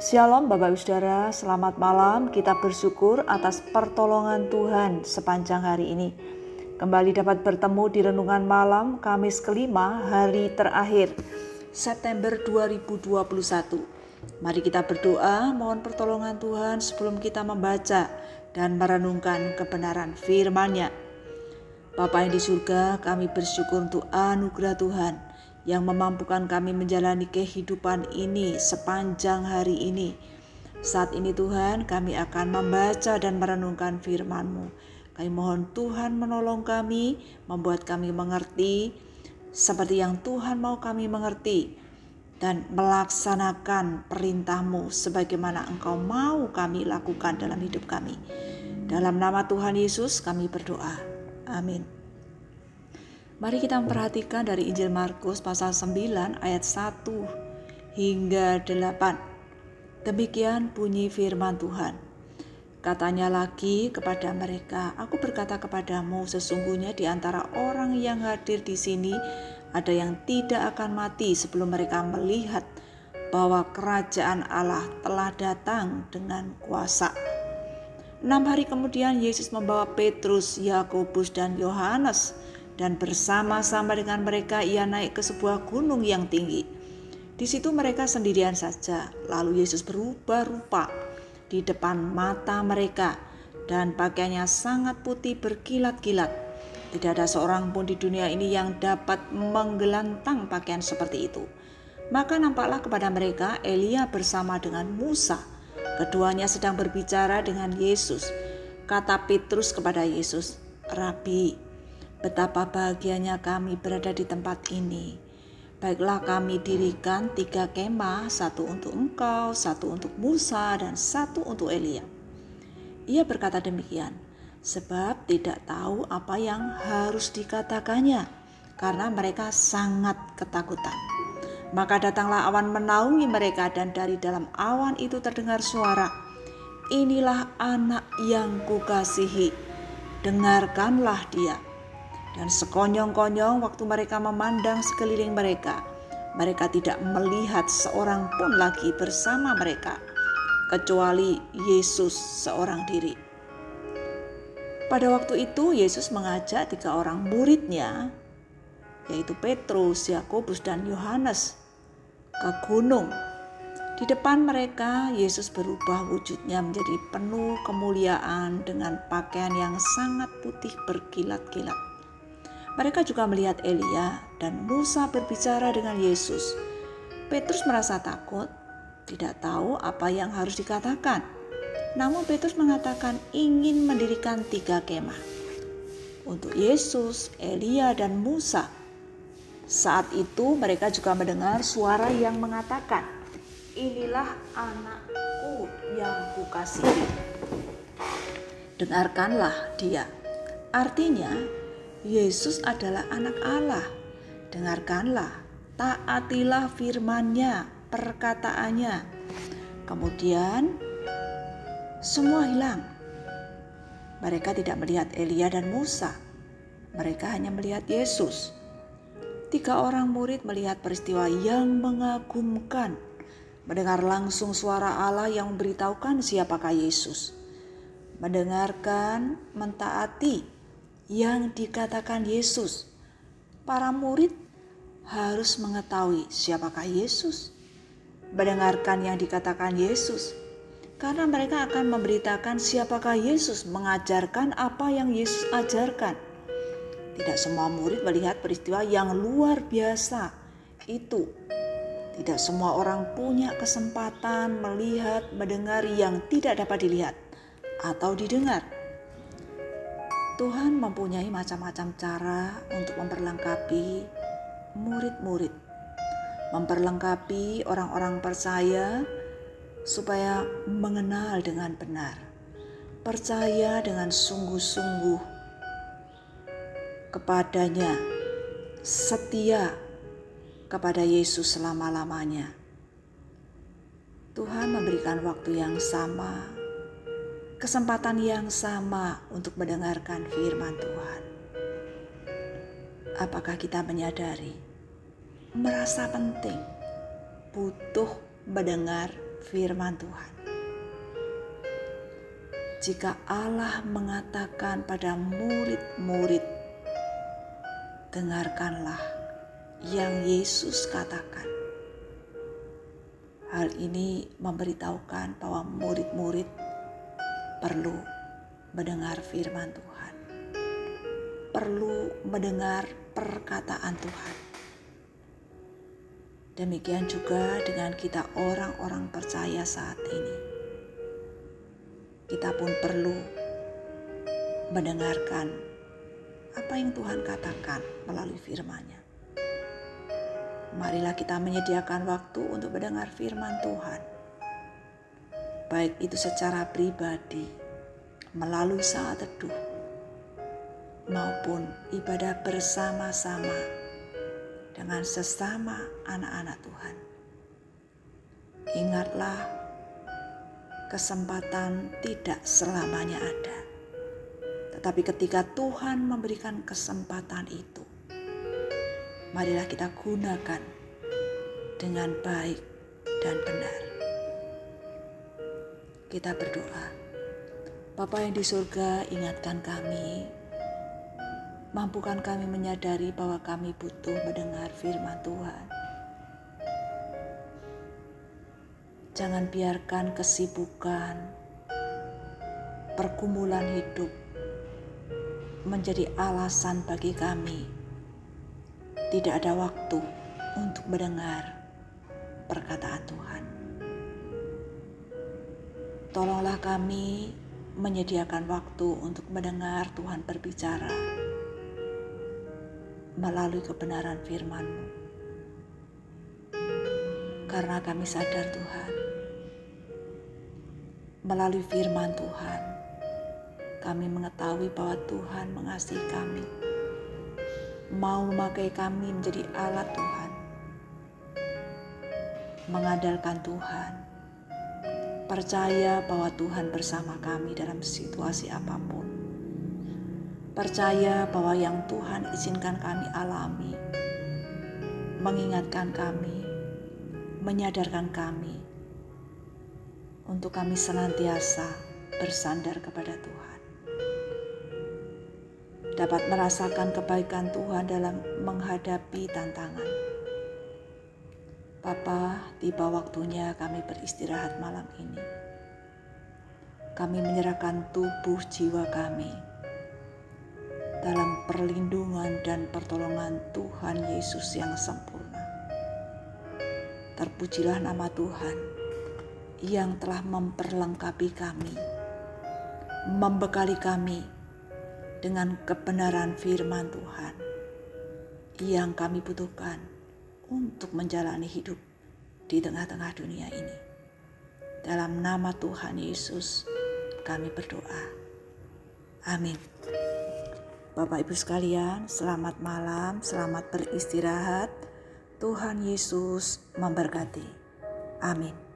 Shalom Bapak Ibu Saudara, selamat malam. Kita bersyukur atas pertolongan Tuhan sepanjang hari ini. Kembali dapat bertemu di renungan malam Kamis kelima hari terakhir September 2021. Mari kita berdoa mohon pertolongan Tuhan sebelum kita membaca dan merenungkan kebenaran firman-Nya. Bapa yang di surga, kami bersyukur untuk anugerah Tuhan yang memampukan kami menjalani kehidupan ini sepanjang hari ini. Saat ini Tuhan kami akan membaca dan merenungkan firman-Mu. Kami mohon Tuhan menolong kami, membuat kami mengerti seperti yang Tuhan mau kami mengerti dan melaksanakan perintah-Mu sebagaimana Engkau mau kami lakukan dalam hidup kami. Dalam nama Tuhan Yesus kami berdoa. Amin. Mari kita memperhatikan dari Injil Markus pasal 9 ayat 1 hingga 8. Demikian bunyi firman Tuhan. Katanya lagi kepada mereka, Aku berkata kepadamu sesungguhnya di antara orang yang hadir di sini ada yang tidak akan mati sebelum mereka melihat bahwa kerajaan Allah telah datang dengan kuasa. Enam hari kemudian Yesus membawa Petrus, Yakobus, dan Yohanes dan bersama-sama dengan mereka ia naik ke sebuah gunung yang tinggi. Di situ mereka sendirian saja. Lalu Yesus berubah rupa di depan mata mereka dan pakaiannya sangat putih berkilat-kilat. Tidak ada seorang pun di dunia ini yang dapat menggelantang pakaian seperti itu. Maka nampaklah kepada mereka Elia bersama dengan Musa. Keduanya sedang berbicara dengan Yesus. Kata Petrus kepada Yesus, "Rabi, Betapa bahagianya kami berada di tempat ini. Baiklah kami dirikan tiga kemah, satu untuk engkau, satu untuk Musa, dan satu untuk Elia. Ia berkata demikian, sebab tidak tahu apa yang harus dikatakannya, karena mereka sangat ketakutan. Maka datanglah awan menaungi mereka dan dari dalam awan itu terdengar suara, Inilah anak yang kukasihi, dengarkanlah dia. Dan sekonyong-konyong waktu mereka memandang sekeliling mereka, mereka tidak melihat seorang pun lagi bersama mereka, kecuali Yesus seorang diri. Pada waktu itu Yesus mengajak tiga orang muridnya, yaitu Petrus, Yakobus, dan Yohanes, ke gunung. Di depan mereka, Yesus berubah wujudnya menjadi penuh kemuliaan dengan pakaian yang sangat putih berkilat-kilat. Mereka juga melihat Elia dan Musa berbicara dengan Yesus. Petrus merasa takut, tidak tahu apa yang harus dikatakan. Namun Petrus mengatakan ingin mendirikan tiga kemah untuk Yesus, Elia, dan Musa. Saat itu mereka juga mendengar suara yang mengatakan, Inilah anakku yang kukasihi. Dengarkanlah dia. Artinya, Yesus adalah anak Allah. Dengarkanlah, taatilah firman-Nya, perkataannya. Kemudian semua hilang. Mereka tidak melihat Elia dan Musa. Mereka hanya melihat Yesus. Tiga orang murid melihat peristiwa yang mengagumkan, mendengar langsung suara Allah yang memberitahukan siapakah Yesus, mendengarkan, mentaati, yang dikatakan Yesus. Para murid harus mengetahui siapakah Yesus, mendengarkan yang dikatakan Yesus, karena mereka akan memberitakan siapakah Yesus, mengajarkan apa yang Yesus ajarkan. Tidak semua murid melihat peristiwa yang luar biasa itu. Tidak semua orang punya kesempatan melihat, mendengar yang tidak dapat dilihat atau didengar. Tuhan mempunyai macam-macam cara untuk memperlengkapi murid-murid, memperlengkapi orang-orang percaya supaya mengenal dengan benar, percaya dengan sungguh-sungguh kepadanya, setia kepada Yesus selama-lamanya. Tuhan memberikan waktu yang sama kesempatan yang sama untuk mendengarkan firman Tuhan. Apakah kita menyadari, merasa penting, butuh mendengar firman Tuhan. Jika Allah mengatakan pada murid-murid, "Dengarkanlah yang Yesus katakan." Hal ini memberitahukan bahwa murid-murid perlu mendengar firman Tuhan, perlu mendengar perkataan Tuhan Demikian juga dengan kita orang-orang percaya saat ini. Kita pun perlu mendengarkan apa yang Tuhan katakan melalui firman-Nya. Marilah kita menyediakan waktu untuk mendengar firman Tuhan. Baik itu secara pribadi, melalui saat teduh, maupun ibadah bersama-sama dengan sesama anak-anak Tuhan. Ingatlah, kesempatan tidak selamanya ada, tetapi ketika Tuhan memberikan kesempatan itu, marilah kita gunakan dengan baik dan benar. Kita berdoa, Bapa yang di surga, ingatkan kami Mampukan kami menyadari bahwa kami butuh mendengar firman Tuhan. Jangan biarkan kesibukan, pergumulan hidup menjadi alasan bagi kami tidak ada waktu untuk mendengar perkataan Tuhan. Tolonglah kami menyediakan waktu untuk mendengar Tuhan berbicara melalui kebenaran firman-Mu. Karena kami sadar Tuhan, melalui firman Tuhan, kami mengetahui bahwa Tuhan mengasihi kami, mau memakai kami menjadi alat Tuhan, mengandalkan Tuhan, percaya bahwa Tuhan bersama kami dalam situasi apa pun percaya bahwa yang Tuhan izinkan kami alami, mengingatkan kami, menyadarkan kami untuk kami senantiasa bersandar kepada Tuhan. Dapat merasakan kebaikan Tuhan dalam menghadapi tantangan. Papa, tiba waktunya kami beristirahat malam ini. Kami menyerahkan tubuh jiwa kami dalam perlindungan dan pertolongan Tuhan Yesus yang sempurna. Terpujilah nama Tuhan yang telah memperlengkapi kami, membekali kami dengan kebenaran firman Tuhan yang kami butuhkan untuk menjalani hidup di tengah-tengah dunia ini. Dalam nama Tuhan Yesus, kami berdoa. Amin. Bapak Ibu sekalian, selamat malam, selamat beristirahat. Tuhan Yesus memberkati. Amin.